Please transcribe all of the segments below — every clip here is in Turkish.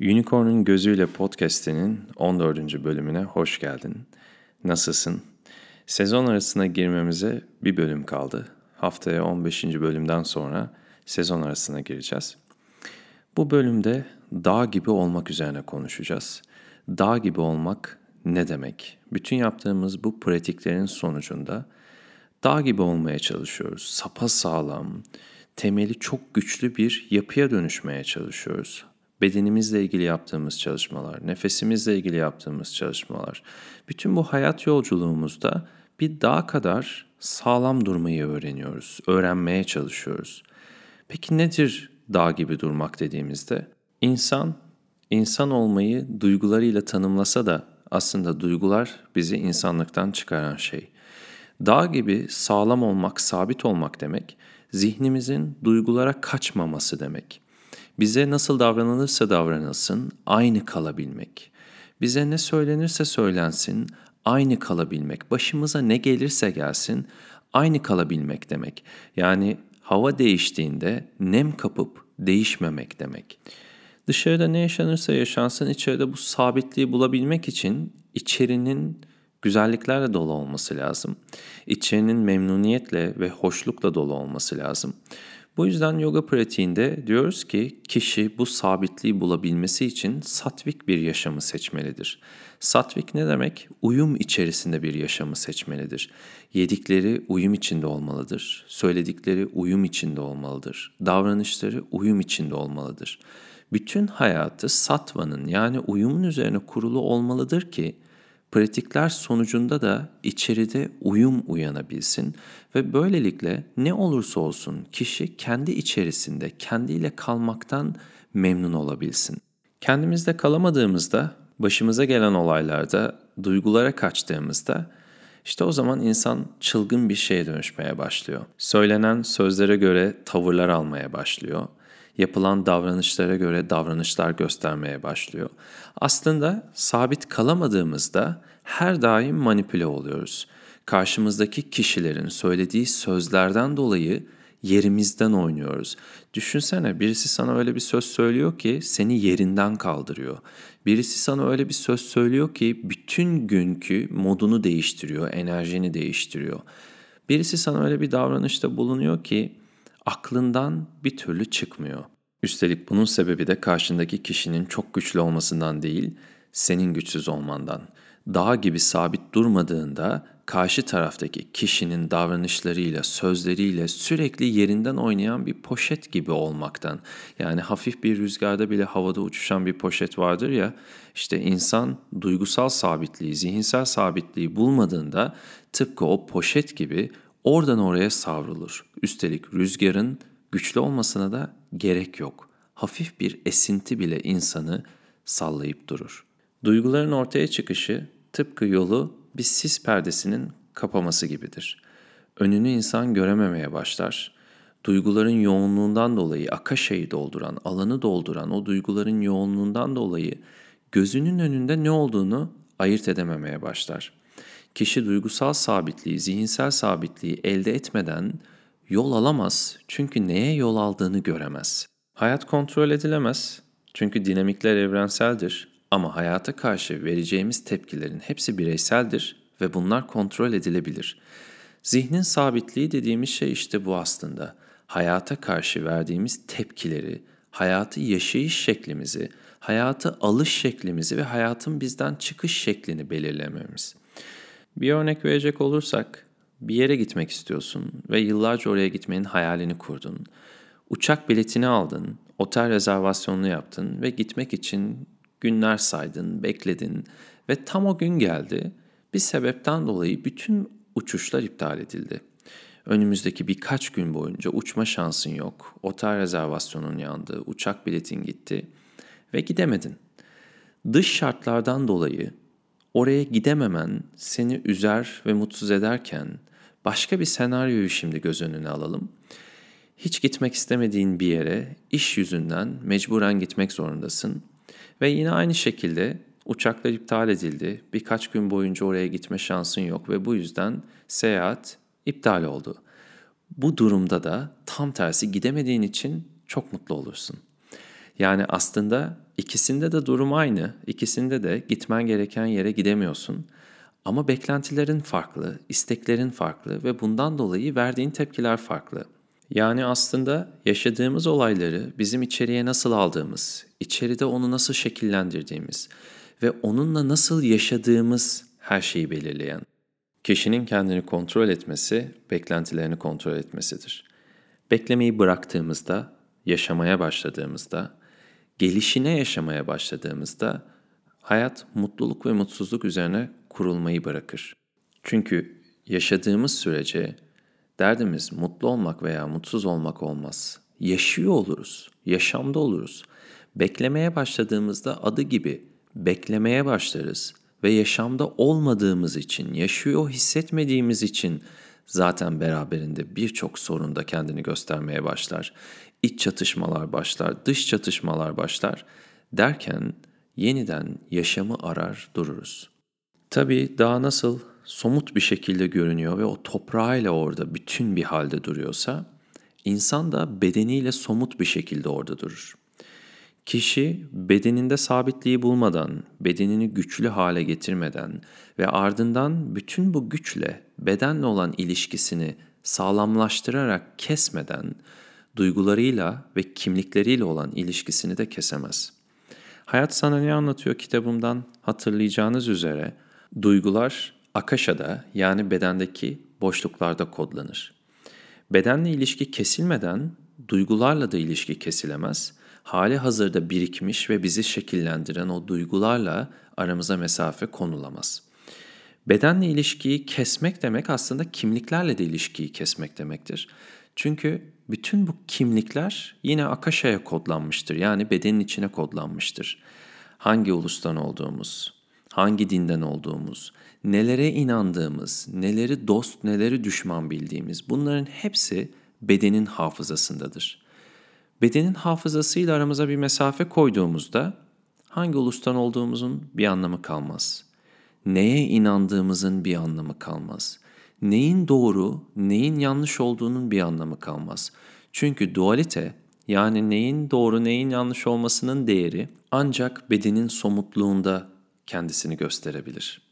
Unicorn'un Gözüyle Podcast'inin 14. bölümüne hoş geldin. Nasılsın? Sezon arasına girmemize bir bölüm kaldı. Haftaya 15. bölümden sonra sezon arasına gireceğiz. Bu bölümde dağ gibi olmak üzerine konuşacağız. Dağ gibi olmak ne demek? Bütün yaptığımız bu pratiklerin sonucunda dağ gibi olmaya çalışıyoruz. Sapa sağlam, temeli çok güçlü bir yapıya dönüşmeye çalışıyoruz bedenimizle ilgili yaptığımız çalışmalar, nefesimizle ilgili yaptığımız çalışmalar, bütün bu hayat yolculuğumuzda bir dağ kadar sağlam durmayı öğreniyoruz, öğrenmeye çalışıyoruz. Peki nedir dağ gibi durmak dediğimizde? İnsan, insan olmayı duygularıyla tanımlasa da aslında duygular bizi insanlıktan çıkaran şey. Dağ gibi sağlam olmak, sabit olmak demek, zihnimizin duygulara kaçmaması demek. Bize nasıl davranılırsa davranılsın aynı kalabilmek. Bize ne söylenirse söylensin aynı kalabilmek. Başımıza ne gelirse gelsin aynı kalabilmek demek. Yani hava değiştiğinde nem kapıp değişmemek demek. Dışarıda ne yaşanırsa yaşansın içeride bu sabitliği bulabilmek için içerinin güzelliklerle dolu olması lazım. İçerinin memnuniyetle ve hoşlukla dolu olması lazım. Bu yüzden yoga pratiğinde diyoruz ki kişi bu sabitliği bulabilmesi için satvik bir yaşamı seçmelidir. Satvik ne demek? Uyum içerisinde bir yaşamı seçmelidir. Yedikleri uyum içinde olmalıdır. Söyledikleri uyum içinde olmalıdır. Davranışları uyum içinde olmalıdır. Bütün hayatı satvanın yani uyumun üzerine kurulu olmalıdır ki pratikler sonucunda da içeride uyum uyanabilsin ve böylelikle ne olursa olsun kişi kendi içerisinde kendiyle kalmaktan memnun olabilsin. Kendimizde kalamadığımızda, başımıza gelen olaylarda, duygulara kaçtığımızda işte o zaman insan çılgın bir şeye dönüşmeye başlıyor. Söylenen sözlere göre tavırlar almaya başlıyor yapılan davranışlara göre davranışlar göstermeye başlıyor. Aslında sabit kalamadığımızda her daim manipüle oluyoruz. Karşımızdaki kişilerin söylediği sözlerden dolayı yerimizden oynuyoruz. Düşünsene birisi sana öyle bir söz söylüyor ki seni yerinden kaldırıyor. Birisi sana öyle bir söz söylüyor ki bütün günkü modunu değiştiriyor, enerjini değiştiriyor. Birisi sana öyle bir davranışta bulunuyor ki aklından bir türlü çıkmıyor. Üstelik bunun sebebi de karşındaki kişinin çok güçlü olmasından değil, senin güçsüz olmandan. Dağ gibi sabit durmadığında karşı taraftaki kişinin davranışlarıyla, sözleriyle sürekli yerinden oynayan bir poşet gibi olmaktan. Yani hafif bir rüzgarda bile havada uçuşan bir poşet vardır ya, işte insan duygusal sabitliği, zihinsel sabitliği bulmadığında tıpkı o poşet gibi oradan oraya savrulur. Üstelik rüzgarın güçlü olmasına da gerek yok. Hafif bir esinti bile insanı sallayıp durur. Duyguların ortaya çıkışı tıpkı yolu bir sis perdesinin kapaması gibidir. Önünü insan görememeye başlar. Duyguların yoğunluğundan dolayı akaşayı dolduran, alanı dolduran o duyguların yoğunluğundan dolayı gözünün önünde ne olduğunu ayırt edememeye başlar. Kişi duygusal sabitliği, zihinsel sabitliği elde etmeden yol alamaz çünkü neye yol aldığını göremez. Hayat kontrol edilemez çünkü dinamikler evrenseldir ama hayata karşı vereceğimiz tepkilerin hepsi bireyseldir ve bunlar kontrol edilebilir. Zihnin sabitliği dediğimiz şey işte bu aslında. Hayata karşı verdiğimiz tepkileri, hayatı yaşayış şeklimizi, hayatı alış şeklimizi ve hayatın bizden çıkış şeklini belirlememiz. Bir örnek verecek olursak, bir yere gitmek istiyorsun ve yıllarca oraya gitmenin hayalini kurdun. Uçak biletini aldın, otel rezervasyonunu yaptın ve gitmek için günler saydın, bekledin ve tam o gün geldi. Bir sebepten dolayı bütün uçuşlar iptal edildi. Önümüzdeki birkaç gün boyunca uçma şansın yok. Otel rezervasyonun yandı, uçak biletin gitti ve gidemedin. Dış şartlardan dolayı oraya gidememen seni üzer ve mutsuz ederken başka bir senaryoyu şimdi göz önüne alalım. Hiç gitmek istemediğin bir yere iş yüzünden mecburen gitmek zorundasın ve yine aynı şekilde uçaklar iptal edildi. Birkaç gün boyunca oraya gitme şansın yok ve bu yüzden seyahat iptal oldu. Bu durumda da tam tersi gidemediğin için çok mutlu olursun. Yani aslında ikisinde de durum aynı. İkisinde de gitmen gereken yere gidemiyorsun. Ama beklentilerin farklı, isteklerin farklı ve bundan dolayı verdiğin tepkiler farklı. Yani aslında yaşadığımız olayları bizim içeriye nasıl aldığımız, içeride onu nasıl şekillendirdiğimiz ve onunla nasıl yaşadığımız her şeyi belirleyen. Kişinin kendini kontrol etmesi, beklentilerini kontrol etmesidir. Beklemeyi bıraktığımızda, yaşamaya başladığımızda, gelişine yaşamaya başladığımızda hayat mutluluk ve mutsuzluk üzerine kurulmayı bırakır. Çünkü yaşadığımız sürece derdimiz mutlu olmak veya mutsuz olmak olmaz. Yaşıyor oluruz, yaşamda oluruz. Beklemeye başladığımızda adı gibi beklemeye başlarız ve yaşamda olmadığımız için, yaşıyor hissetmediğimiz için zaten beraberinde birçok sorunda kendini göstermeye başlar. İç çatışmalar başlar, dış çatışmalar başlar derken yeniden yaşamı arar dururuz. Tabii daha nasıl somut bir şekilde görünüyor ve o toprağıyla orada bütün bir halde duruyorsa, insan da bedeniyle somut bir şekilde orada durur. Kişi bedeninde sabitliği bulmadan, bedenini güçlü hale getirmeden ve ardından bütün bu güçle bedenle olan ilişkisini sağlamlaştırarak kesmeden duygularıyla ve kimlikleriyle olan ilişkisini de kesemez. Hayat sana ne anlatıyor kitabımdan hatırlayacağınız üzere duygular akaşada yani bedendeki boşluklarda kodlanır. Bedenle ilişki kesilmeden duygularla da ilişki kesilemez hali hazırda birikmiş ve bizi şekillendiren o duygularla aramıza mesafe konulamaz. Bedenle ilişkiyi kesmek demek aslında kimliklerle de ilişkiyi kesmek demektir. Çünkü bütün bu kimlikler yine Akasha'ya kodlanmıştır. Yani bedenin içine kodlanmıştır. Hangi ulustan olduğumuz, hangi dinden olduğumuz, nelere inandığımız, neleri dost, neleri düşman bildiğimiz bunların hepsi bedenin hafızasındadır. Bedenin hafızasıyla aramıza bir mesafe koyduğumuzda hangi ulustan olduğumuzun bir anlamı kalmaz. Neye inandığımızın bir anlamı kalmaz. Neyin doğru, neyin yanlış olduğunun bir anlamı kalmaz. Çünkü dualite yani neyin doğru, neyin yanlış olmasının değeri ancak bedenin somutluğunda kendisini gösterebilir.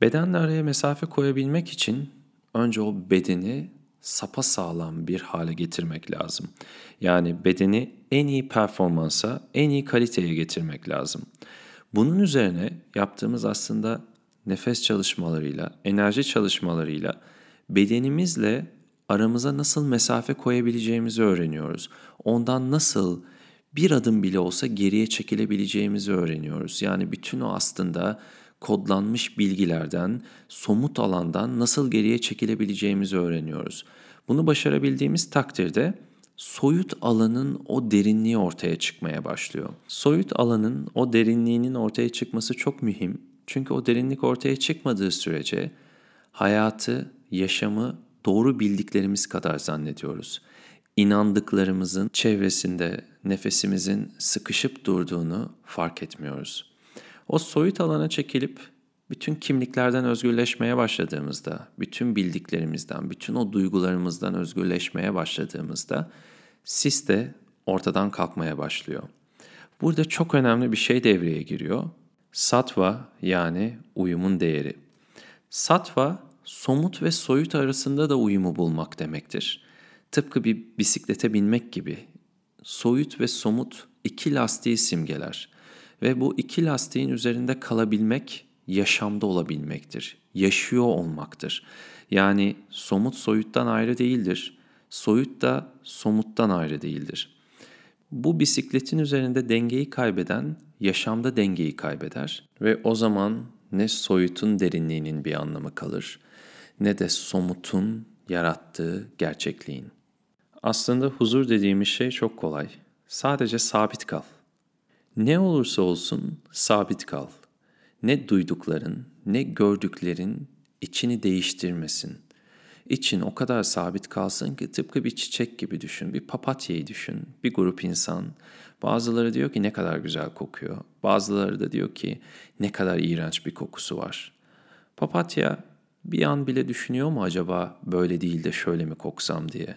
Bedenle araya mesafe koyabilmek için önce o bedeni sapa sağlam bir hale getirmek lazım. Yani bedeni en iyi performansa, en iyi kaliteye getirmek lazım. Bunun üzerine yaptığımız aslında nefes çalışmalarıyla, enerji çalışmalarıyla bedenimizle aramıza nasıl mesafe koyabileceğimizi öğreniyoruz. Ondan nasıl bir adım bile olsa geriye çekilebileceğimizi öğreniyoruz. Yani bütün o aslında kodlanmış bilgilerden, somut alandan nasıl geriye çekilebileceğimizi öğreniyoruz. Bunu başarabildiğimiz takdirde soyut alanın o derinliği ortaya çıkmaya başlıyor. Soyut alanın o derinliğinin ortaya çıkması çok mühim. Çünkü o derinlik ortaya çıkmadığı sürece hayatı, yaşamı doğru bildiklerimiz kadar zannediyoruz. İnandıklarımızın çevresinde nefesimizin sıkışıp durduğunu fark etmiyoruz. O soyut alana çekilip bütün kimliklerden özgürleşmeye başladığımızda, bütün bildiklerimizden, bütün o duygularımızdan özgürleşmeye başladığımızda sis de ortadan kalkmaya başlıyor. Burada çok önemli bir şey devreye giriyor. Satva yani uyumun değeri. Satva somut ve soyut arasında da uyumu bulmak demektir. Tıpkı bir bisiklete binmek gibi. Soyut ve somut iki lastiği simgeler. Ve bu iki lastiğin üzerinde kalabilmek yaşamda olabilmektir. Yaşıyor olmaktır. Yani somut soyuttan ayrı değildir. Soyut da somuttan ayrı değildir. Bu bisikletin üzerinde dengeyi kaybeden yaşamda dengeyi kaybeder ve o zaman ne soyutun derinliğinin bir anlamı kalır ne de somutun yarattığı gerçekliğin. Aslında huzur dediğimiz şey çok kolay. Sadece sabit kal. Ne olursa olsun sabit kal. Ne duydukların, ne gördüklerin içini değiştirmesin. İçin o kadar sabit kalsın ki tıpkı bir çiçek gibi düşün, bir papatyayı düşün, bir grup insan. Bazıları diyor ki ne kadar güzel kokuyor. Bazıları da diyor ki ne kadar iğrenç bir kokusu var. Papatya bir an bile düşünüyor mu acaba böyle değil de şöyle mi koksam diye.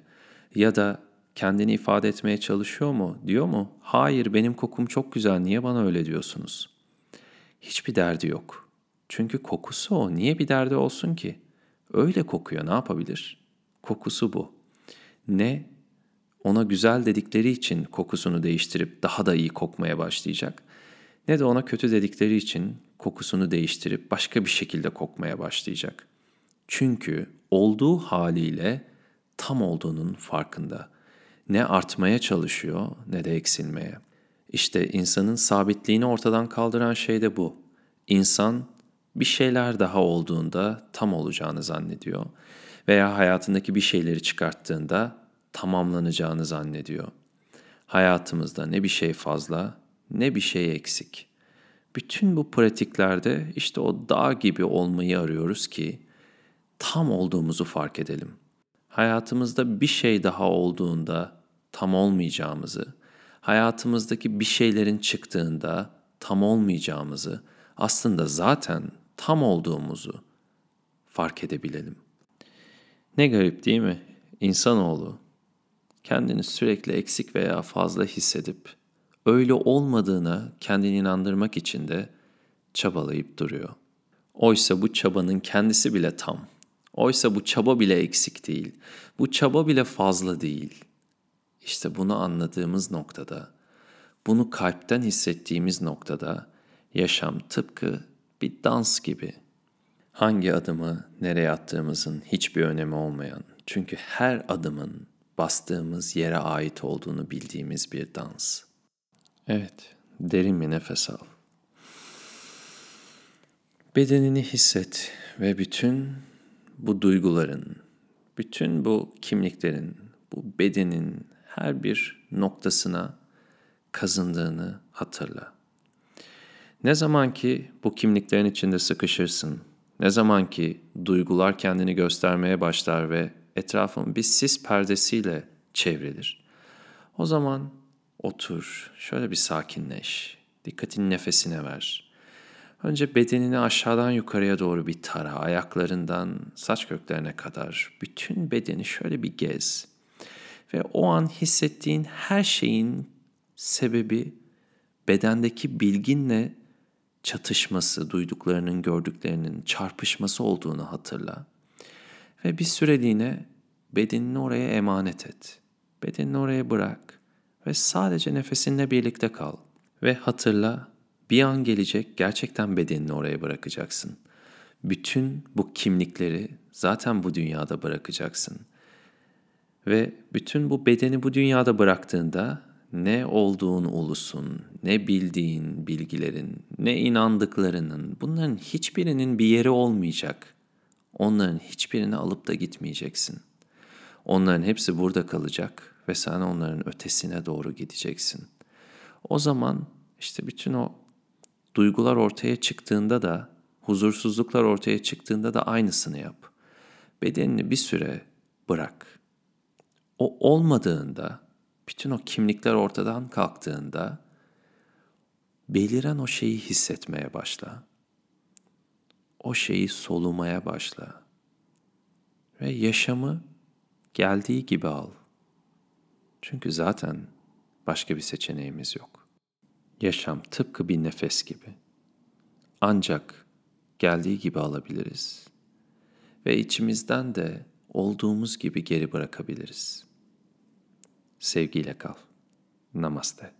Ya da kendini ifade etmeye çalışıyor mu? Diyor mu? Hayır benim kokum çok güzel niye bana öyle diyorsunuz? Hiçbir derdi yok. Çünkü kokusu o. Niye bir derdi olsun ki? Öyle kokuyor ne yapabilir? Kokusu bu. Ne ona güzel dedikleri için kokusunu değiştirip daha da iyi kokmaya başlayacak ne de ona kötü dedikleri için kokusunu değiştirip başka bir şekilde kokmaya başlayacak. Çünkü olduğu haliyle tam olduğunun farkında. Ne artmaya çalışıyor ne de eksilmeye. İşte insanın sabitliğini ortadan kaldıran şey de bu. İnsan bir şeyler daha olduğunda tam olacağını zannediyor veya hayatındaki bir şeyleri çıkarttığında tamamlanacağını zannediyor. Hayatımızda ne bir şey fazla ne bir şey eksik. Bütün bu pratiklerde işte o dağ gibi olmayı arıyoruz ki tam olduğumuzu fark edelim. Hayatımızda bir şey daha olduğunda tam olmayacağımızı, hayatımızdaki bir şeylerin çıktığında tam olmayacağımızı, aslında zaten tam olduğumuzu fark edebilelim. Ne garip değil mi? İnsanoğlu kendini sürekli eksik veya fazla hissedip öyle olmadığına kendini inandırmak için de çabalayıp duruyor. Oysa bu çabanın kendisi bile tam. Oysa bu çaba bile eksik değil. Bu çaba bile fazla değil. İşte bunu anladığımız noktada, bunu kalpten hissettiğimiz noktada yaşam tıpkı bir dans gibi. Hangi adımı nereye attığımızın hiçbir önemi olmayan, çünkü her adımın bastığımız yere ait olduğunu bildiğimiz bir dans. Evet, derin bir nefes al. Bedenini hisset ve bütün bu duyguların, bütün bu kimliklerin, bu bedenin her bir noktasına kazındığını hatırla. Ne zaman ki bu kimliklerin içinde sıkışırsın, ne zaman ki duygular kendini göstermeye başlar ve etrafın bir sis perdesiyle çevrilir. O zaman otur, şöyle bir sakinleş, dikkatini nefesine ver. Önce bedenini aşağıdan yukarıya doğru bir tara, ayaklarından saç köklerine kadar bütün bedeni şöyle bir gez. Ve o an hissettiğin her şeyin sebebi bedendeki bilginle çatışması, duyduklarının, gördüklerinin çarpışması olduğunu hatırla. Ve bir süreliğine bedenini oraya emanet et. Bedenini oraya bırak ve sadece nefesinle birlikte kal. Ve hatırla bir an gelecek gerçekten bedenini oraya bırakacaksın. Bütün bu kimlikleri zaten bu dünyada bırakacaksın. Ve bütün bu bedeni bu dünyada bıraktığında ne olduğun ulusun, ne bildiğin bilgilerin, ne inandıklarının bunların hiçbirinin bir yeri olmayacak. Onların hiçbirini alıp da gitmeyeceksin. Onların hepsi burada kalacak ve sen onların ötesine doğru gideceksin. O zaman işte bütün o duygular ortaya çıktığında da, huzursuzluklar ortaya çıktığında da aynısını yap. Bedenini bir süre bırak. O olmadığında, bütün o kimlikler ortadan kalktığında beliren o şeyi hissetmeye başla. O şeyi solumaya başla. Ve yaşamı geldiği gibi al. Çünkü zaten başka bir seçeneğimiz yok. Yaşam tıpkı bir nefes gibi. Ancak geldiği gibi alabiliriz ve içimizden de olduğumuz gibi geri bırakabiliriz. Sevgiyle kal. Namaste.